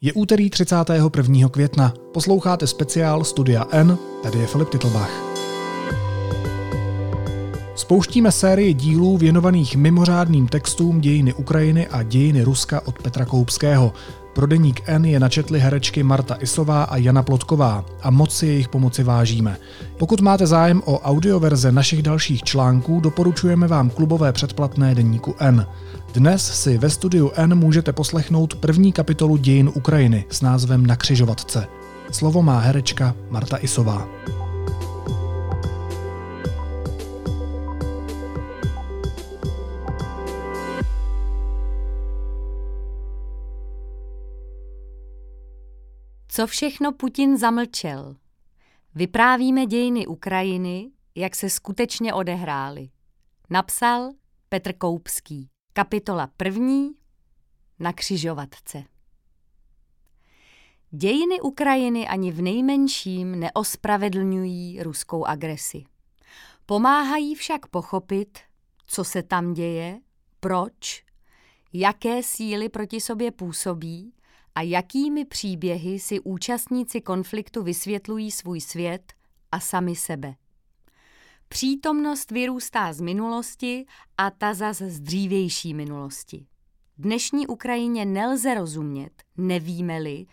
Je úterý 31. května. Posloucháte speciál Studia N, tady je Filip Titlbach. Spouštíme sérii dílů věnovaných mimořádným textům dějiny Ukrajiny a dějiny Ruska od Petra Koupského. Pro deník N je načetli herečky Marta Isová a Jana Plotková a moc si jejich pomoci vážíme. Pokud máte zájem o audioverze našich dalších článků, doporučujeme vám klubové předplatné deníku N. Dnes si ve studiu N můžete poslechnout první kapitolu dějin Ukrajiny s názvem Na křižovatce. Slovo má herečka Marta Isová. Co všechno Putin zamlčel? Vyprávíme dějiny Ukrajiny, jak se skutečně odehrály. Napsal Petr Koupský. Kapitola první na křižovatce. Dějiny Ukrajiny ani v nejmenším neospravedlňují ruskou agresi. Pomáhají však pochopit, co se tam děje, proč, jaké síly proti sobě působí a jakými příběhy si účastníci konfliktu vysvětlují svůj svět a sami sebe. Přítomnost vyrůstá z minulosti a ta zas z dřívější minulosti. Dnešní Ukrajině nelze rozumět, nevíme-li,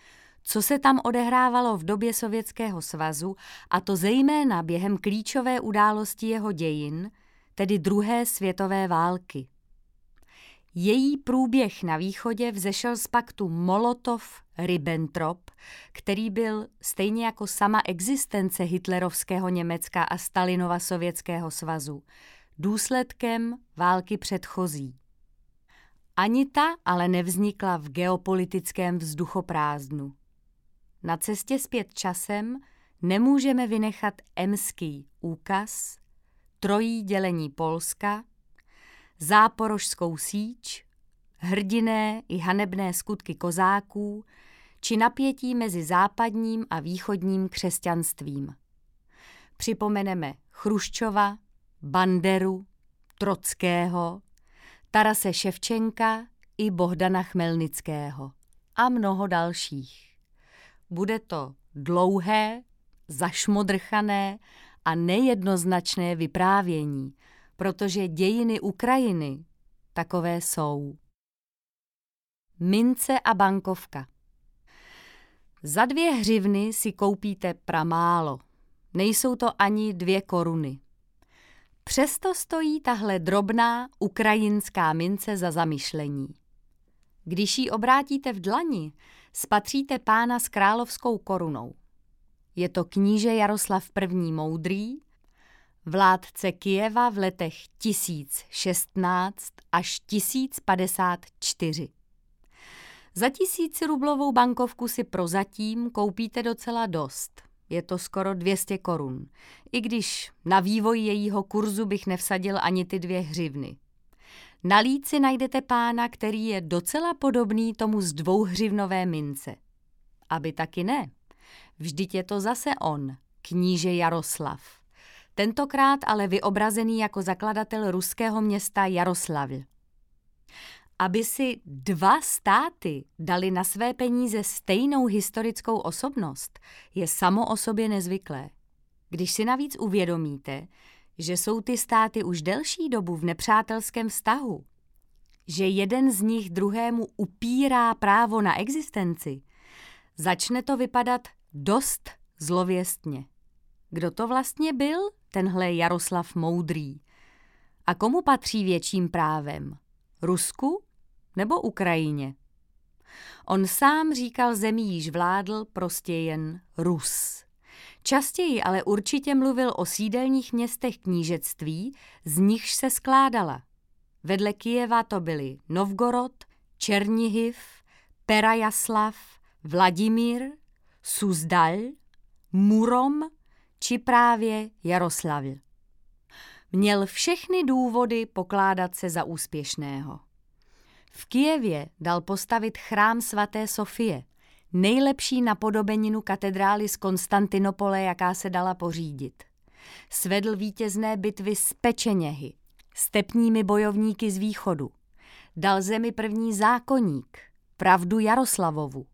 co se tam odehrávalo v době Sovětského svazu, a to zejména během klíčové události jeho dějin, tedy druhé světové války. Její průběh na východě vzešel z paktu Molotov-Ribbentrop, který byl stejně jako sama existence hitlerovského Německa a Stalinova Sovětského svazu důsledkem války předchozí. Ani ta ale nevznikla v geopolitickém vzduchoprázdnu. Na cestě zpět časem nemůžeme vynechat emský úkaz, trojí dělení Polska, záporožskou síč, hrdiné i hanebné skutky kozáků či napětí mezi západním a východním křesťanstvím. Připomeneme Chruščova, Banderu, Trockého, Tarase Ševčenka i Bohdana Chmelnického a mnoho dalších. Bude to dlouhé, zašmodrchané a nejednoznačné vyprávění, protože dějiny Ukrajiny takové jsou. Mince a bankovka Za dvě hřivny si koupíte pramálo. Nejsou to ani dvě koruny. Přesto stojí tahle drobná ukrajinská mince za zamyšlení. Když ji obrátíte v dlani, spatříte pána s královskou korunou. Je to kníže Jaroslav I. Moudrý, vládce Kijeva v letech 1016 až 1054. Za tisíc rublovou bankovku si prozatím koupíte docela dost. Je to skoro 200 korun, i když na vývoj jejího kurzu bych nevsadil ani ty dvě hřivny. Na líci najdete pána, který je docela podobný tomu z dvouhřivnové mince. Aby taky ne. Vždyť je to zase on, kníže Jaroslav tentokrát ale vyobrazený jako zakladatel ruského města Jaroslavl. Aby si dva státy dali na své peníze stejnou historickou osobnost, je samo o sobě nezvyklé. Když si navíc uvědomíte, že jsou ty státy už delší dobu v nepřátelském vztahu, že jeden z nich druhému upírá právo na existenci, začne to vypadat dost zlověstně. Kdo to vlastně byl, tenhle Jaroslav Moudrý? A komu patří větším právem? Rusku nebo Ukrajině? On sám říkal zemi již vládl prostě jen Rus. Častěji ale určitě mluvil o sídelních městech knížectví, z nichž se skládala. Vedle Kijeva to byly Novgorod, Černihiv, Perajaslav, Vladimír, Suzdal, Murom či právě Jaroslavl. Měl všechny důvody pokládat se za úspěšného. V Kijevě dal postavit chrám svaté Sofie, nejlepší napodobeninu katedrály z Konstantinopole, jaká se dala pořídit. Svedl vítězné bitvy z Pečeněhy, stepními bojovníky z východu. Dal zemi první zákoník, pravdu Jaroslavovu.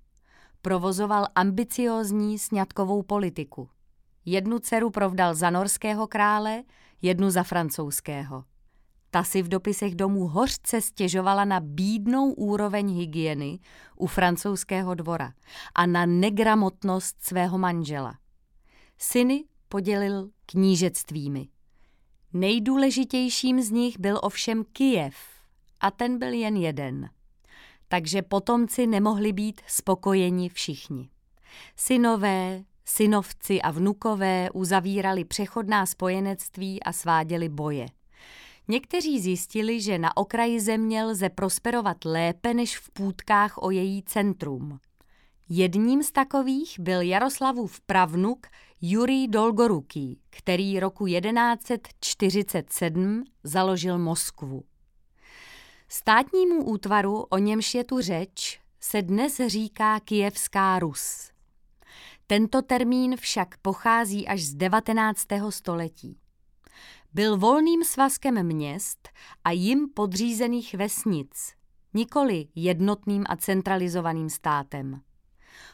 provozoval ambiciózní sňatkovou politiku. Jednu dceru provdal za norského krále, jednu za francouzského. Ta si v dopisech domů hořce stěžovala na bídnou úroveň hygieny u francouzského dvora a na negramotnost svého manžela. Syny podělil knížectvími. Nejdůležitějším z nich byl ovšem Kijev a ten byl jen jeden. Takže potomci nemohli být spokojeni všichni. Synové, synovci a vnukové uzavírali přechodná spojenectví a sváděli boje. Někteří zjistili, že na okraji země lze prosperovat lépe než v půdkách o její centrum. Jedním z takových byl Jaroslavův pravnuk Jurij Dolgoruký, který roku 1147 založil Moskvu. Státnímu útvaru, o němž je tu řeč, se dnes říká Kijevská Rus. Tento termín však pochází až z 19. století. Byl volným svazkem měst a jim podřízených vesnic, nikoli jednotným a centralizovaným státem.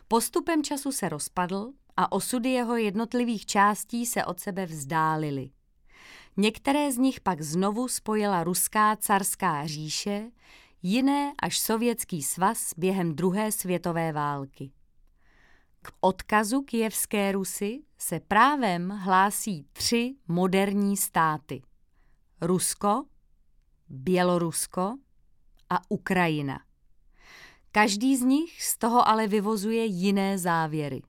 Postupem času se rozpadl a osudy jeho jednotlivých částí se od sebe vzdálily. Některé z nich pak znovu spojila ruská carská říše, jiné až sovětský svaz během druhé světové války. K odkazu kijevské Rusy se právem hlásí tři moderní státy. Rusko, Bělorusko a Ukrajina. Každý z nich z toho ale vyvozuje jiné závěry.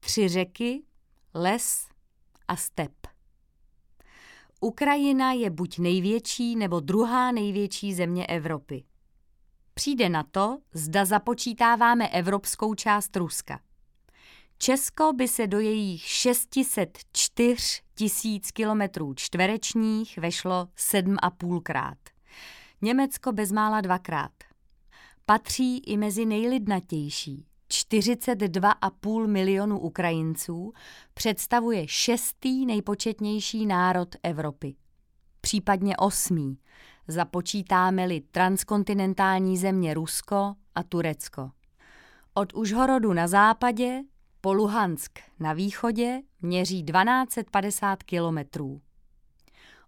Tři řeky, les a step. Ukrajina je buď největší nebo druhá největší země Evropy. Přijde na to, zda započítáváme evropskou část Ruska. Česko by se do jejich 604 tisíc kilometrů čtverečních vešlo sedm a půlkrát. Německo bezmála dvakrát. Patří i mezi nejlidnatější. 42,5 milionu Ukrajinců představuje šestý nejpočetnější národ Evropy. Případně osmý, započítáme-li transkontinentální země Rusko a Turecko. Od Užhorodu na západě po Luhansk na východě měří 1250 kilometrů.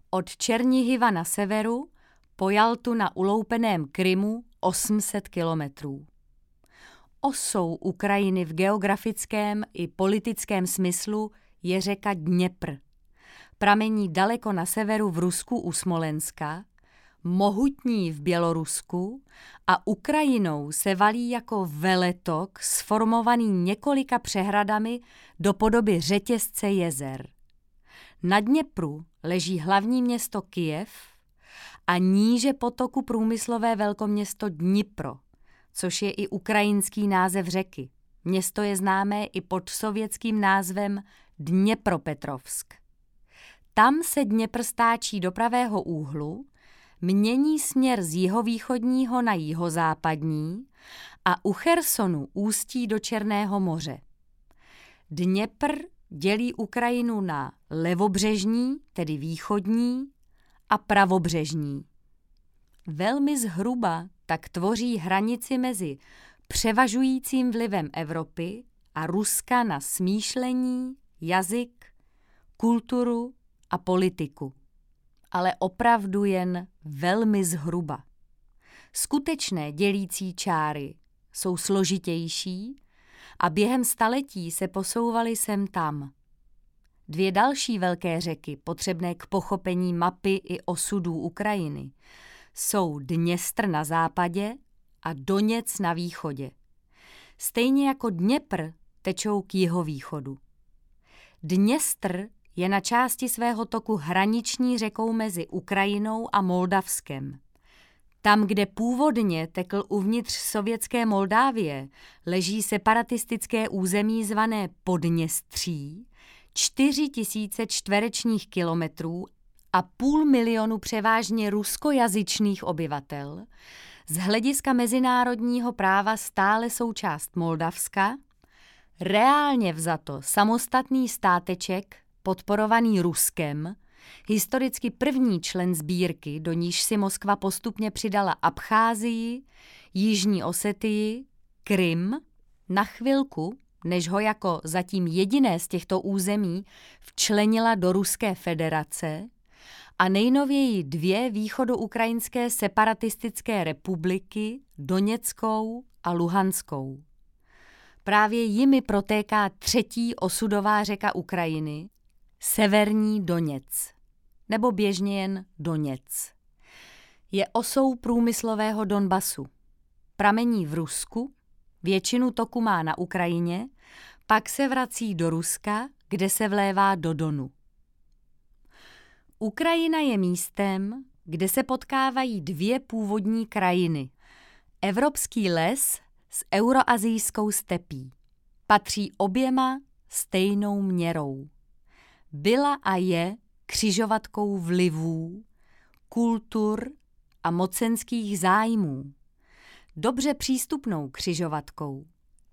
Od Černihiva na severu po Jaltu na uloupeném Krymu 800 kilometrů. Osou Ukrajiny v geografickém i politickém smyslu je řeka Dněpr. Pramení daleko na severu v Rusku u Smolenska, mohutní v Bělorusku a Ukrajinou se valí jako veletok sformovaný několika přehradami do podoby řetězce jezer. Na Dněpru leží hlavní město Kijev a níže potoku průmyslové velkoměsto Dnipro, což je i ukrajinský název řeky. Město je známé i pod sovětským názvem Dněpropetrovsk. Tam se Dněpr stáčí do pravého úhlu mění směr z jihovýchodního na jihozápadní a u Chersonu ústí do Černého moře. Dněpr dělí Ukrajinu na levobřežní, tedy východní, a pravobřežní. Velmi zhruba tak tvoří hranici mezi převažujícím vlivem Evropy a Ruska na smýšlení, jazyk, kulturu a politiku ale opravdu jen velmi zhruba. Skutečné dělící čáry jsou složitější a během staletí se posouvaly sem tam. Dvě další velké řeky, potřebné k pochopení mapy i osudů Ukrajiny, jsou Dněstr na západě a Doněc na východě. Stejně jako Dněpr tečou k jihovýchodu. Dněstr je na části svého toku hraniční řekou mezi Ukrajinou a Moldavskem. Tam, kde původně tekl uvnitř sovětské Moldávie, leží separatistické území zvané Podněstří, 4 tisíce čtverečních kilometrů a půl milionu převážně ruskojazyčných obyvatel, z hlediska mezinárodního práva stále součást Moldavska, reálně vzato samostatný státeček podporovaný Ruskem, historicky první člen sbírky, do níž si Moskva postupně přidala Abcházii, Jižní Osetii, Krym Na chvilku, než ho jako zatím jediné z těchto území včlenila do Ruské federace a nejnověji dvě východoukrajinské separatistické republiky, Doněckou a Luhanskou. Právě jimi protéká třetí osudová řeka Ukrajiny, Severní Doněc, nebo běžně jen Doněc. Je osou průmyslového Donbasu. Pramení v Rusku, většinu toku má na Ukrajině, pak se vrací do Ruska, kde se vlévá do Donu. Ukrajina je místem, kde se potkávají dvě původní krajiny. Evropský les s euroazijskou stepí. Patří oběma stejnou měrou. Byla a je křižovatkou vlivů, kultur a mocenských zájmů. Dobře přístupnou křižovatkou.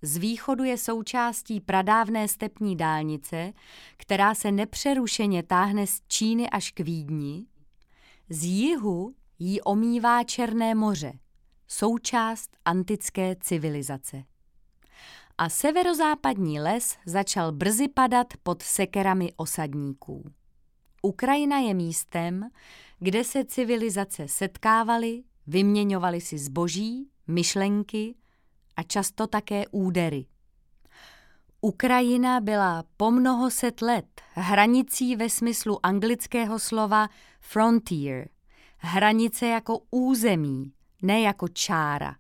Z východu je součástí pradávné stepní dálnice, která se nepřerušeně táhne z Číny až k Vídni. Z jihu jí omývá Černé moře, součást antické civilizace. A severozápadní les začal brzy padat pod sekerami osadníků. Ukrajina je místem, kde se civilizace setkávaly, vyměňovaly si zboží, myšlenky a často také údery. Ukrajina byla po mnoho set let hranicí ve smyslu anglického slova frontier, hranice jako území, ne jako čára.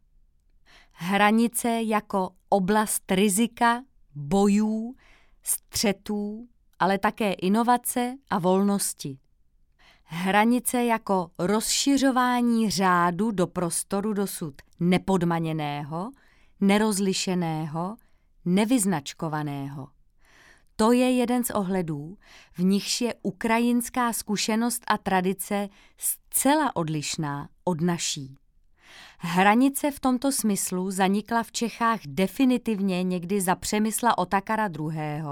Hranice jako oblast rizika, bojů, střetů, ale také inovace a volnosti. Hranice jako rozšiřování řádu do prostoru dosud nepodmaněného, nerozlišeného, nevyznačkovaného. To je jeden z ohledů, v nichž je ukrajinská zkušenost a tradice zcela odlišná od naší. Hranice v tomto smyslu zanikla v Čechách definitivně někdy za přemysla Otakara II.,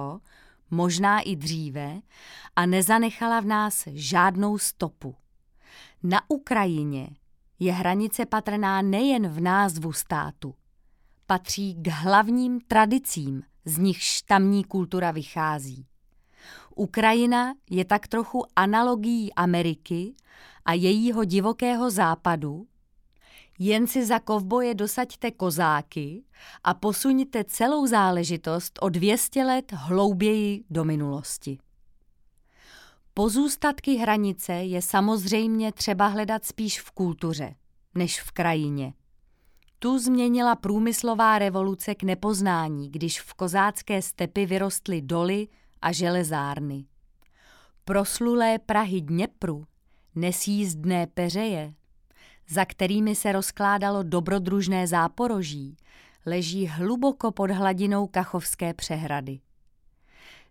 možná i dříve, a nezanechala v nás žádnou stopu. Na Ukrajině je hranice patrná nejen v názvu státu, patří k hlavním tradicím, z nichž tamní kultura vychází. Ukrajina je tak trochu analogií Ameriky a jejího divokého západu, jen si za kovboje dosaďte kozáky a posuňte celou záležitost o 200 let hlouběji do minulosti. Pozůstatky hranice je samozřejmě třeba hledat spíš v kultuře, než v krajině. Tu změnila průmyslová revoluce k nepoznání, když v kozácké stepy vyrostly doly a železárny. Proslulé Prahy Dněpru, nesjízdné peřeje, za kterými se rozkládalo dobrodružné záporoží, leží hluboko pod hladinou Kachovské přehrady.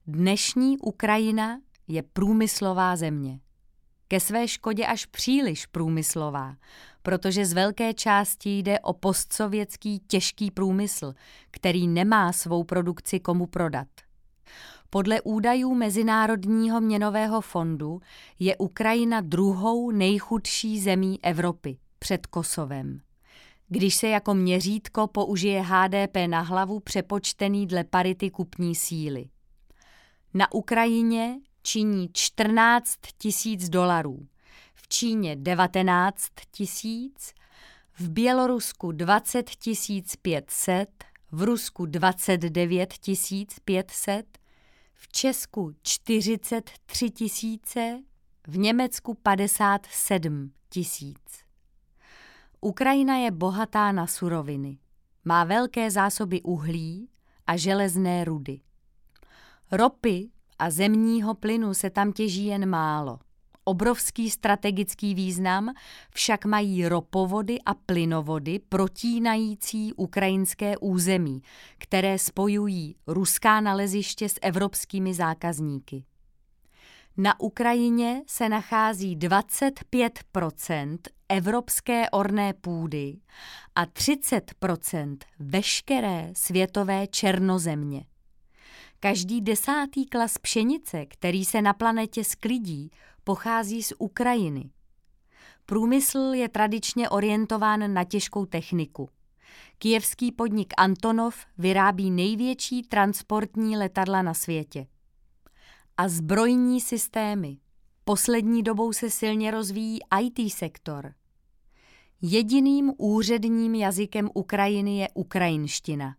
Dnešní Ukrajina je průmyslová země. Ke své škodě až příliš průmyslová, protože z velké části jde o postsovětský těžký průmysl, který nemá svou produkci komu prodat. Podle údajů Mezinárodního měnového fondu je Ukrajina druhou nejchudší zemí Evropy před Kosovem. Když se jako měřítko použije HDP na hlavu přepočtený dle parity kupní síly. Na Ukrajině činí 14 tisíc dolarů, v Číně 19 tisíc, v Bělorusku 20 500, v Rusku 29 500, v Česku 43 tisíce, v Německu 57 tisíc. Ukrajina je bohatá na suroviny. Má velké zásoby uhlí a železné rudy. Ropy a zemního plynu se tam těží jen málo. Obrovský strategický význam však mají ropovody a plynovody protínající ukrajinské území, které spojují ruská naleziště s evropskými zákazníky. Na Ukrajině se nachází 25% evropské orné půdy a 30% veškeré světové černozemě. Každý desátý klas pšenice, který se na planetě sklidí, pochází z Ukrajiny. Průmysl je tradičně orientován na těžkou techniku. Kijevský podnik Antonov vyrábí největší transportní letadla na světě. A zbrojní systémy. Poslední dobou se silně rozvíjí IT sektor. Jediným úředním jazykem Ukrajiny je ukrajinština.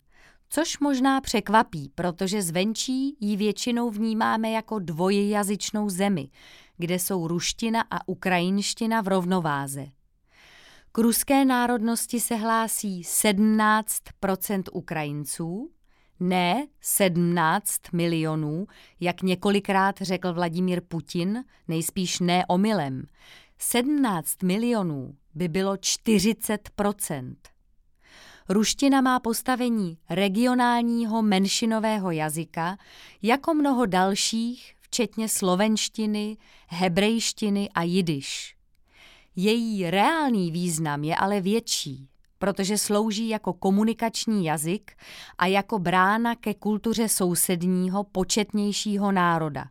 Což možná překvapí, protože zvenčí ji většinou vnímáme jako dvojjazyčnou zemi, kde jsou ruština a ukrajinština v rovnováze. K ruské národnosti se hlásí 17% Ukrajinců, ne 17 milionů, jak několikrát řekl Vladimír Putin, nejspíš ne omylem. 17 milionů by bylo 40% Ruština má postavení regionálního menšinového jazyka, jako mnoho dalších, včetně slovenštiny, hebrejštiny a jidiš. Její reálný význam je ale větší, protože slouží jako komunikační jazyk a jako brána ke kultuře sousedního početnějšího národa.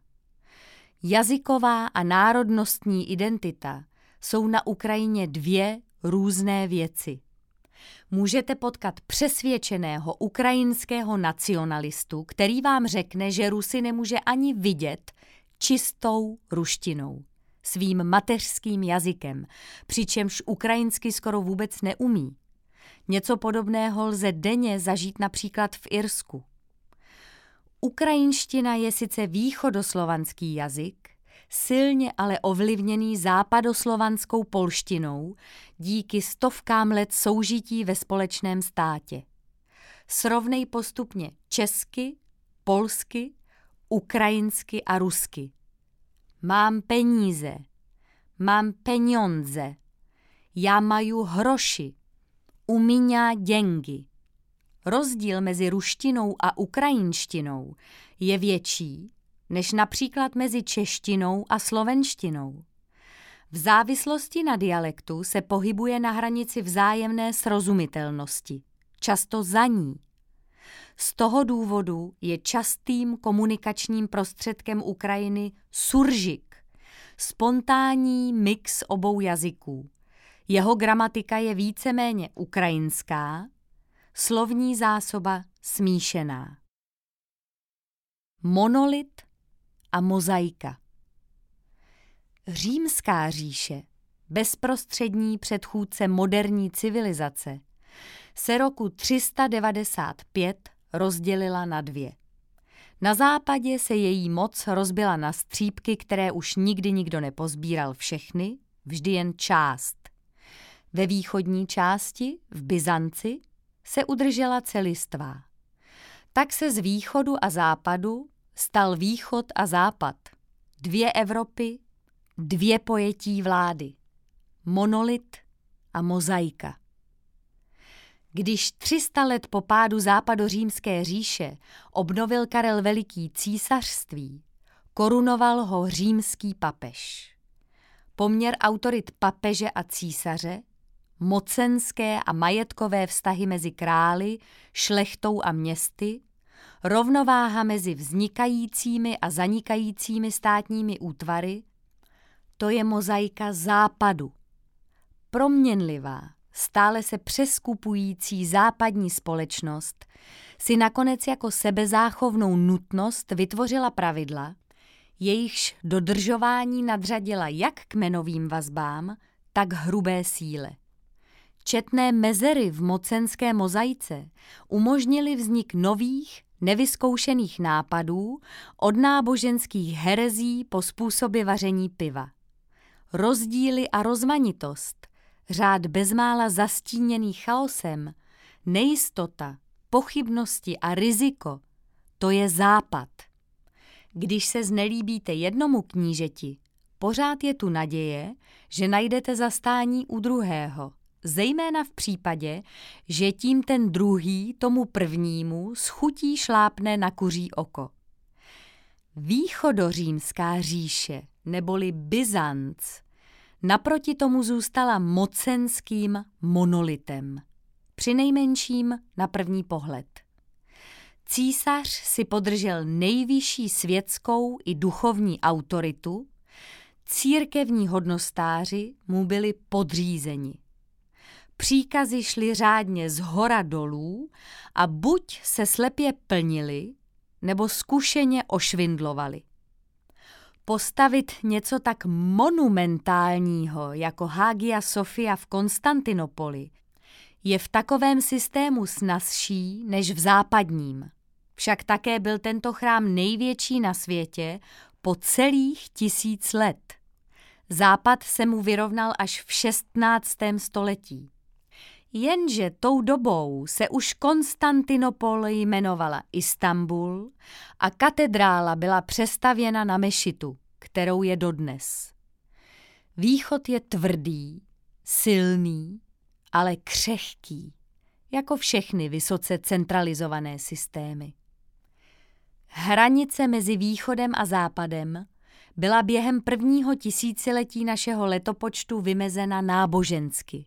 Jazyková a národnostní identita jsou na Ukrajině dvě různé věci. Můžete potkat přesvědčeného ukrajinského nacionalistu, který vám řekne, že Rusy nemůže ani vidět čistou ruštinou svým mateřským jazykem, přičemž ukrajinsky skoro vůbec neumí. Něco podobného lze denně zažít například v Irsku. Ukrajinština je sice východoslovanský jazyk, silně ale ovlivněný západoslovanskou polštinou díky stovkám let soužití ve společném státě. Srovnej postupně česky, polsky, ukrajinsky a rusky. Mám peníze, mám peníze, já maju hroši, u mě děngy. Rozdíl mezi ruštinou a ukrajinštinou je větší než například mezi češtinou a slovenštinou. V závislosti na dialektu se pohybuje na hranici vzájemné srozumitelnosti, často za ní. Z toho důvodu je častým komunikačním prostředkem Ukrajiny suržik, spontánní mix obou jazyků. Jeho gramatika je víceméně ukrajinská, slovní zásoba smíšená. Monolit a mozaika. Římská říše, bezprostřední předchůdce moderní civilizace, se roku 395 rozdělila na dvě. Na západě se její moc rozbila na střípky, které už nikdy nikdo nepozbíral všechny, vždy jen část. Ve východní části, v Byzanci, se udržela celistvá. Tak se z východu a západu stal východ a západ. Dvě Evropy, dvě pojetí vlády. Monolit a mozaika. Když 300 let po pádu západořímské říše obnovil Karel Veliký císařství, korunoval ho římský papež. Poměr autorit papeže a císaře, mocenské a majetkové vztahy mezi králi, šlechtou a městy, rovnováha mezi vznikajícími a zanikajícími státními útvary, to je mozaika západu. Proměnlivá, stále se přeskupující západní společnost si nakonec jako sebezáchovnou nutnost vytvořila pravidla, jejichž dodržování nadřadila jak kmenovým vazbám, tak hrubé síle. Četné mezery v mocenské mozaice umožnily vznik nových, nevyzkoušených nápadů od náboženských herezí po způsoby vaření piva. Rozdíly a rozmanitost, řád bezmála zastíněný chaosem, nejistota, pochybnosti a riziko, to je západ. Když se znelíbíte jednomu knížeti, pořád je tu naděje, že najdete zastání u druhého – zejména v případě, že tím ten druhý tomu prvnímu schutí šlápne na kuří oko. Východořímská říše, neboli Byzanc, naproti tomu zůstala mocenským monolitem. Přinejmenším na první pohled. Císař si podržel nejvyšší světskou i duchovní autoritu, církevní hodnostáři mu byli podřízeni. Příkazy šly řádně z hora dolů a buď se slepě plnili, nebo zkušeně ošvindlovali. Postavit něco tak monumentálního jako Hagia Sofia v Konstantinopoli je v takovém systému snazší než v západním. Však také byl tento chrám největší na světě po celých tisíc let. Západ se mu vyrovnal až v 16. století. Jenže tou dobou se už Konstantinopol jmenovala Istanbul a katedrála byla přestavěna na mešitu, kterou je dodnes. Východ je tvrdý, silný, ale křehký, jako všechny vysoce centralizované systémy. Hranice mezi východem a západem byla během prvního tisíciletí našeho letopočtu vymezena nábožensky,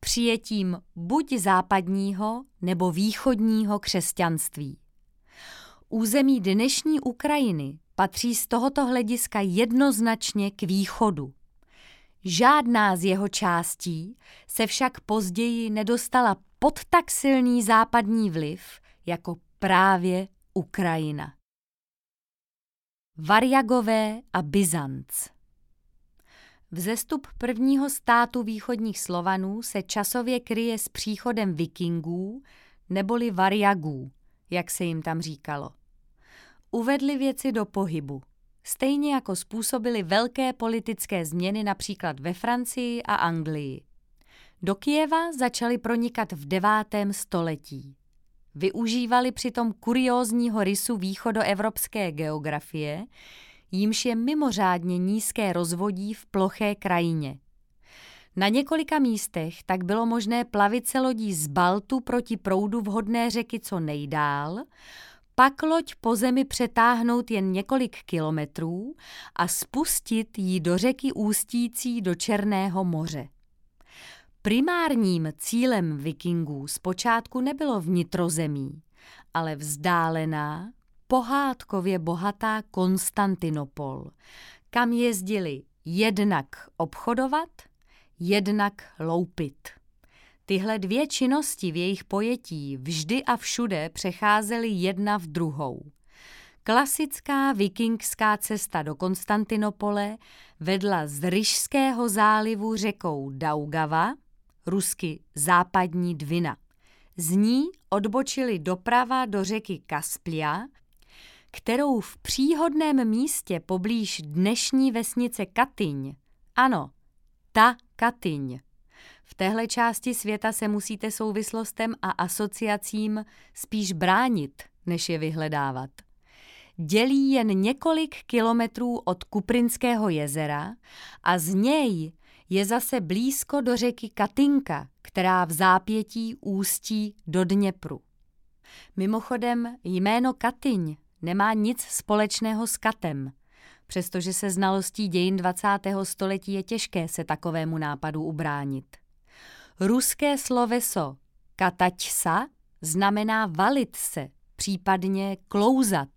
přijetím buď západního nebo východního křesťanství. Území dnešní Ukrajiny patří z tohoto hlediska jednoznačně k východu. Žádná z jeho částí se však později nedostala pod tak silný západní vliv jako právě Ukrajina. Variagové a Byzanc Vzestup prvního státu východních Slovanů se časově kryje s příchodem vikingů neboli variagů, jak se jim tam říkalo. Uvedli věci do pohybu, stejně jako způsobili velké politické změny například ve Francii a Anglii. Do Kijeva začali pronikat v devátém století. Využívali přitom kuriózního rysu východoevropské geografie, jímž je mimořádně nízké rozvodí v ploché krajině. Na několika místech tak bylo možné plavit se lodí z Baltu proti proudu vhodné řeky co nejdál, pak loď po zemi přetáhnout jen několik kilometrů a spustit ji do řeky ústící do Černého moře. Primárním cílem vikingů zpočátku nebylo vnitrozemí, ale vzdálená, pohádkově bohatá Konstantinopol, kam jezdili jednak obchodovat, jednak loupit. Tyhle dvě činnosti v jejich pojetí vždy a všude přecházely jedna v druhou. Klasická vikingská cesta do Konstantinopole vedla z Ryšského zálivu řekou Daugava, rusky západní Dvina. Z ní odbočili doprava do řeky Kasplia, kterou v příhodném místě poblíž dnešní vesnice Katyň, ano, ta Katyň, v téhle části světa se musíte souvislostem a asociacím spíš bránit, než je vyhledávat. Dělí jen několik kilometrů od Kuprinského jezera a z něj je zase blízko do řeky Katinka, která v zápětí ústí do Dněpru. Mimochodem jméno Katyň nemá nic společného s Katem, přestože se znalostí dějin 20. století je těžké se takovému nápadu ubránit. Ruské sloveso kataťsa znamená valit se, případně klouzat,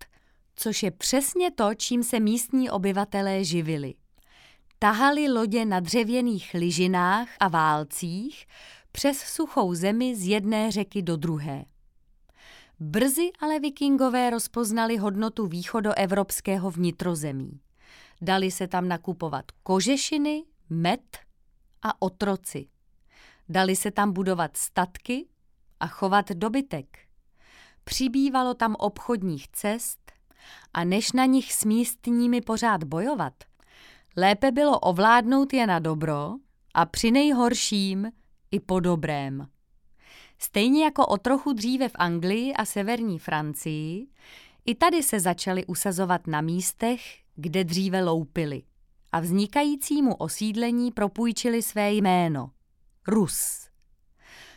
což je přesně to, čím se místní obyvatelé živili. Tahali lodě na dřevěných lyžinách a válcích přes suchou zemi z jedné řeky do druhé. Brzy ale vikingové rozpoznali hodnotu východoevropského vnitrozemí. Dali se tam nakupovat kožešiny, med a otroci. Dali se tam budovat statky a chovat dobytek. Přibývalo tam obchodních cest a než na nich s místními pořád bojovat, lépe bylo ovládnout je na dobro a při nejhorším i po dobrém. Stejně jako o trochu dříve v Anglii a severní Francii, i tady se začaly usazovat na místech, kde dříve loupili a vznikajícímu osídlení propůjčili své jméno – Rus.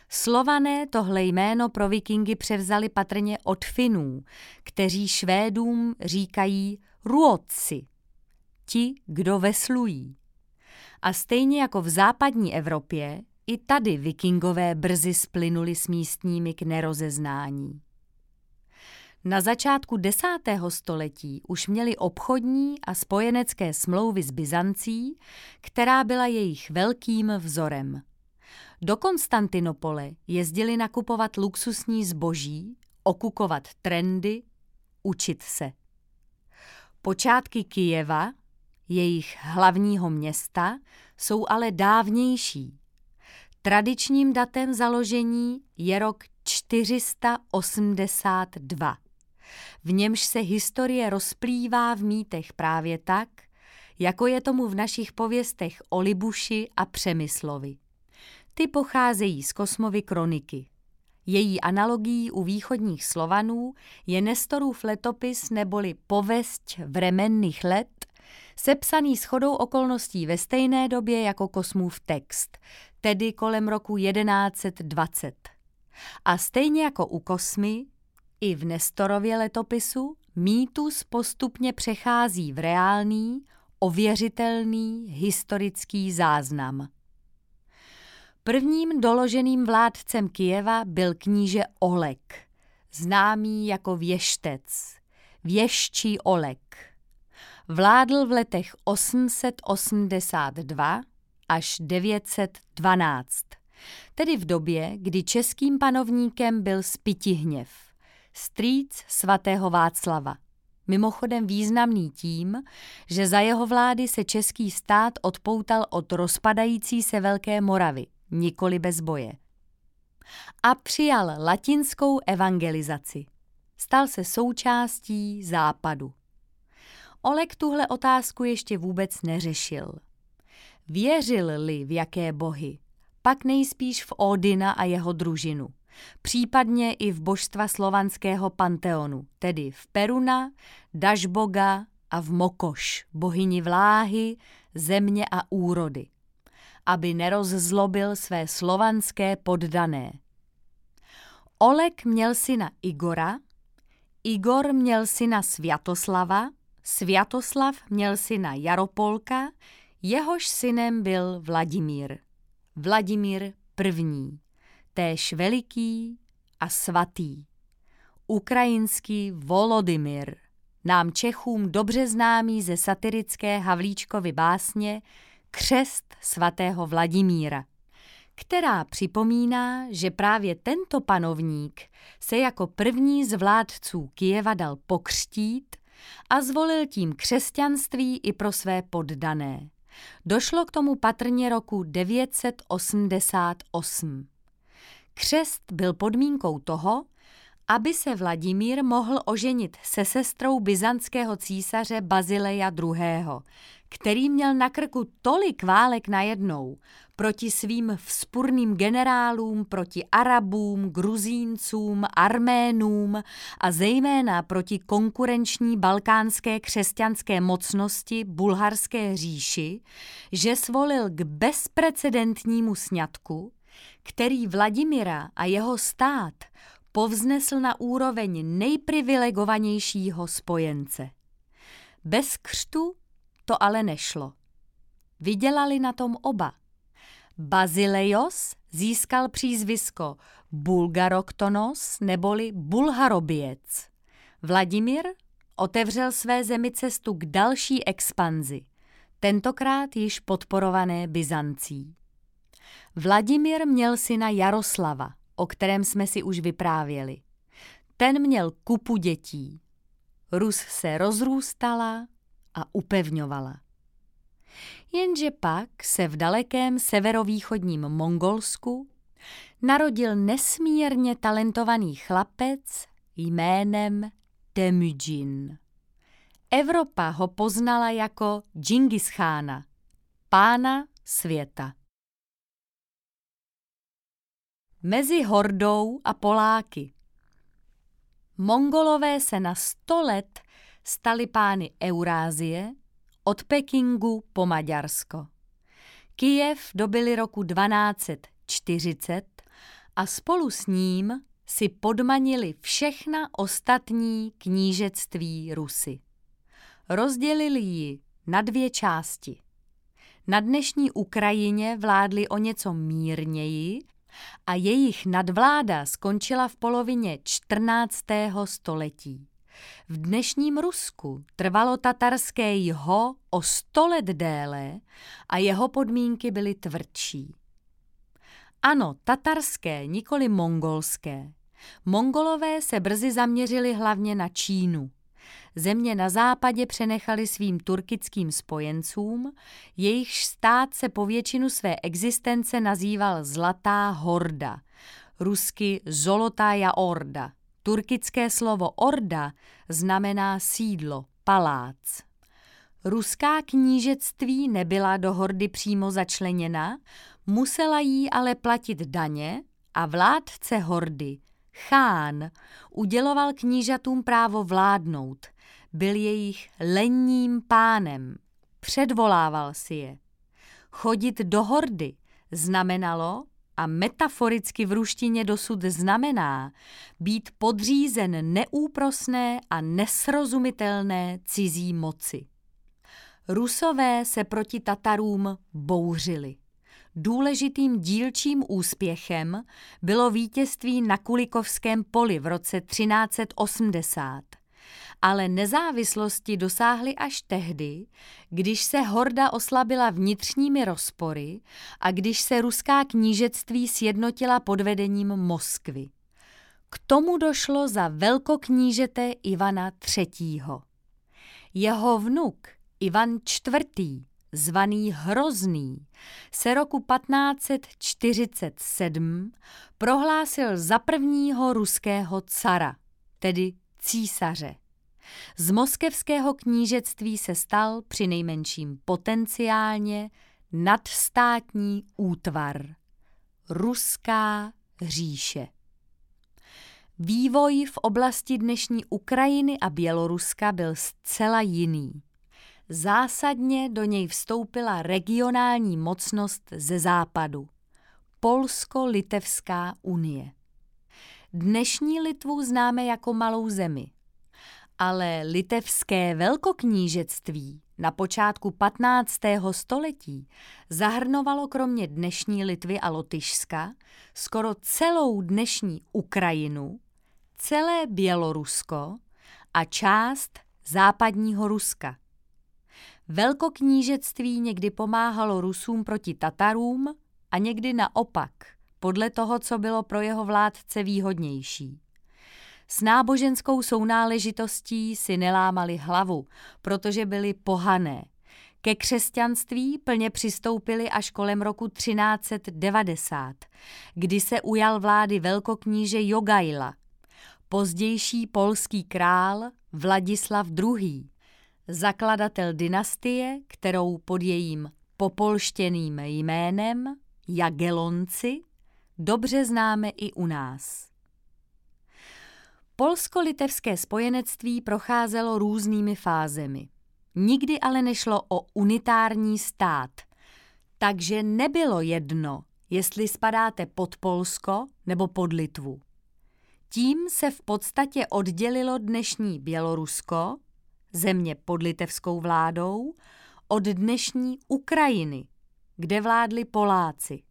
Slované tohle jméno pro vikingy převzali patrně od Finů, kteří Švédům říkají ruotci, ti, kdo veslují. A stejně jako v západní Evropě, i tady vikingové brzy splynuli s místními k nerozeznání. Na začátku desátého století už měli obchodní a spojenecké smlouvy s Byzancí, která byla jejich velkým vzorem. Do Konstantinopole jezdili nakupovat luxusní zboží, okukovat trendy, učit se. Počátky Kijeva, jejich hlavního města, jsou ale dávnější. Tradičním datem založení je rok 482. V němž se historie rozplývá v mýtech právě tak, jako je tomu v našich pověstech o Libuši a Přemyslovi. Ty pocházejí z Kosmovy kroniky. Její analogií u východních Slovanů je Nestorův letopis neboli Povesť vremenných let, sepsaný shodou okolností ve stejné době jako Kosmův text, tedy kolem roku 1120. A stejně jako u Kosmy, i v Nestorově letopisu mýtus postupně přechází v reálný, ověřitelný historický záznam. Prvním doloženým vládcem Kijeva byl kníže Olek, známý jako věštec, věštčí Olek. Vládl v letech 882 až 912, tedy v době, kdy českým panovníkem byl Spitihněv, strýc svatého Václava. Mimochodem významný tím, že za jeho vlády se český stát odpoutal od rozpadající se Velké Moravy, nikoli bez boje. A přijal latinskou evangelizaci. Stal se součástí západu. Olek tuhle otázku ještě vůbec neřešil. Věřil-li v jaké bohy, pak nejspíš v Odina a jeho družinu – případně i v božstva slovanského panteonu, tedy v Peruna, Dažboga a v Mokoš, bohyni vláhy, země a úrody, aby nerozzlobil své slovanské poddané. Olek měl syna Igora, Igor měl syna Sviatoslava, Sviatoslav měl syna Jaropolka, jehož synem byl Vladimír. Vladimír první též veliký a svatý. Ukrajinský Volodymyr, nám Čechům dobře známý ze satirické Havlíčkovy básně Křest svatého Vladimíra, která připomíná, že právě tento panovník se jako první z vládců Kijeva dal pokřtít a zvolil tím křesťanství i pro své poddané. Došlo k tomu patrně roku 988. Křest byl podmínkou toho, aby se Vladimír mohl oženit se sestrou byzantského císaře Bazileja II., který měl na krku tolik válek najednou proti svým vzpurným generálům, proti Arabům, Gruzíncům, Arménům a zejména proti konkurenční balkánské křesťanské mocnosti bulharské říši, že svolil k bezprecedentnímu sňatku, který Vladimira a jeho stát povznesl na úroveň nejprivilegovanějšího spojence. Bez křtu to ale nešlo. Vydělali na tom oba. Bazilejos získal přízvisko Bulgaroktonos neboli Bulharobiec. Vladimir otevřel své zemi cestu k další expanzi, tentokrát již podporované Byzancí. Vladimír měl syna Jaroslava, o kterém jsme si už vyprávěli. Ten měl kupu dětí. Rus se rozrůstala a upevňovala. Jenže pak se v dalekém severovýchodním Mongolsku narodil nesmírně talentovaný chlapec jménem Temujin. Evropa ho poznala jako Džingis Chána, pána světa. Mezi Hordou a Poláky Mongolové se na sto let stali pány Eurázie, od Pekingu po Maďarsko. Kijev dobili roku 1240 a spolu s ním si podmanili všechna ostatní knížectví Rusy. Rozdělili ji na dvě části. Na dnešní Ukrajině vládli o něco mírněji a jejich nadvláda skončila v polovině 14. století. V dnešním Rusku trvalo tatarské jho o sto let déle a jeho podmínky byly tvrdší. Ano, tatarské, nikoli mongolské. Mongolové se brzy zaměřili hlavně na Čínu. Země na západě přenechali svým turkickým spojencům, jejichž stát se po většinu své existence nazýval Zlatá horda, rusky Zolotája orda. Turkické slovo orda znamená sídlo, palác. Ruská knížectví nebyla do hordy přímo začleněna, musela jí ale platit daně a vládce hordy, chán, uděloval knížatům právo vládnout, byl jejich lenním pánem, předvolával si je. Chodit do hordy znamenalo, a metaforicky v ruštině dosud znamená, být podřízen neúprosné a nesrozumitelné cizí moci. Rusové se proti Tatarům bouřili. Důležitým dílčím úspěchem bylo vítězství na Kulikovském poli v roce 1380. Ale nezávislosti dosáhly až tehdy, když se horda oslabila vnitřními rozpory a když se ruská knížectví sjednotila pod vedením Moskvy. K tomu došlo za velkoknížete Ivana III. Jeho vnuk Ivan IV., zvaný Hrozný, se roku 1547 prohlásil za prvního ruského cara, tedy císaře. Z moskevského knížectví se stal při nejmenším potenciálně nadstátní útvar. Ruská říše. Vývoj v oblasti dnešní Ukrajiny a Běloruska byl zcela jiný. Zásadně do něj vstoupila regionální mocnost ze západu. Polsko-Litevská unie. Dnešní Litvu známe jako malou zemi ale litevské velkoknížectví na počátku 15. století zahrnovalo kromě dnešní Litvy a Lotyšska skoro celou dnešní Ukrajinu, celé Bělorusko a část západního Ruska. Velkoknížectví někdy pomáhalo Rusům proti Tatarům a někdy naopak, podle toho, co bylo pro jeho vládce výhodnější. S náboženskou sounáležitostí si nelámali hlavu, protože byli pohané. Ke křesťanství plně přistoupili až kolem roku 1390, kdy se ujal vlády velkokníže Jogajla. Pozdější polský král Vladislav II., zakladatel dynastie, kterou pod jejím popolštěným jménem Jagelonci dobře známe i u nás. Polsko-litevské spojenectví procházelo různými fázemi. Nikdy ale nešlo o unitární stát, takže nebylo jedno, jestli spadáte pod Polsko nebo pod Litvu. Tím se v podstatě oddělilo dnešní Bělorusko, země pod litevskou vládou, od dnešní Ukrajiny, kde vládli Poláci.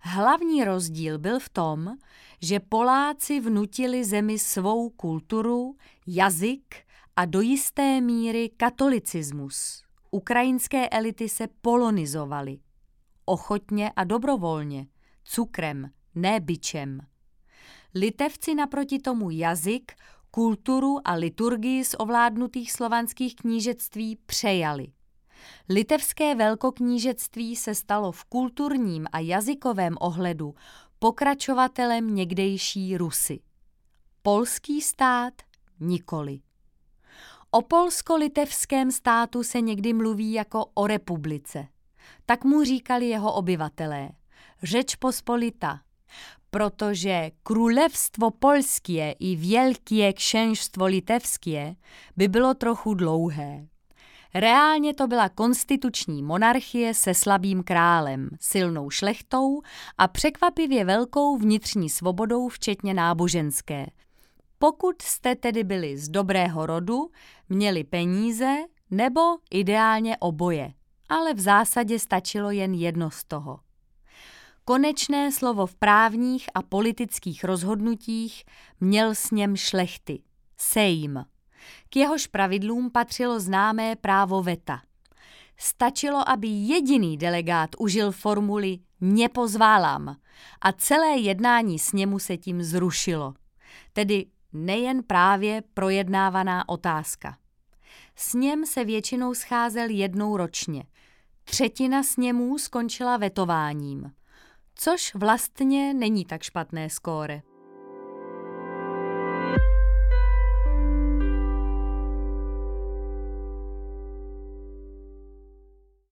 Hlavní rozdíl byl v tom, že Poláci vnutili zemi svou kulturu, jazyk a do jisté míry katolicismus. Ukrajinské elity se polonizovaly. Ochotně a dobrovolně, cukrem, ne byčem. Litevci naproti tomu jazyk, kulturu a liturgii z ovládnutých slovanských knížectví přejali. Litevské velkoknížectví se stalo v kulturním a jazykovém ohledu pokračovatelem někdejší Rusy. Polský stát nikoli. O polsko-litevském státu se někdy mluví jako o republice. Tak mu říkali jeho obyvatelé. Řeč pospolita, protože królewstwo polskie i wielkie księstwo litewskie by bylo trochu dlouhé. Reálně to byla konstituční monarchie se slabým králem, silnou šlechtou a překvapivě velkou vnitřní svobodou, včetně náboženské. Pokud jste tedy byli z dobrého rodu, měli peníze nebo ideálně oboje, ale v zásadě stačilo jen jedno z toho. Konečné slovo v právních a politických rozhodnutích měl s něm šlechty, sejm. K jehož pravidlům patřilo známé právo veta. Stačilo, aby jediný delegát užil formuli nepozválám a celé jednání s němu se tím zrušilo. Tedy nejen právě projednávaná otázka. Sněm se většinou scházel jednou ročně. Třetina sněmů skončila vetováním, což vlastně není tak špatné skóre.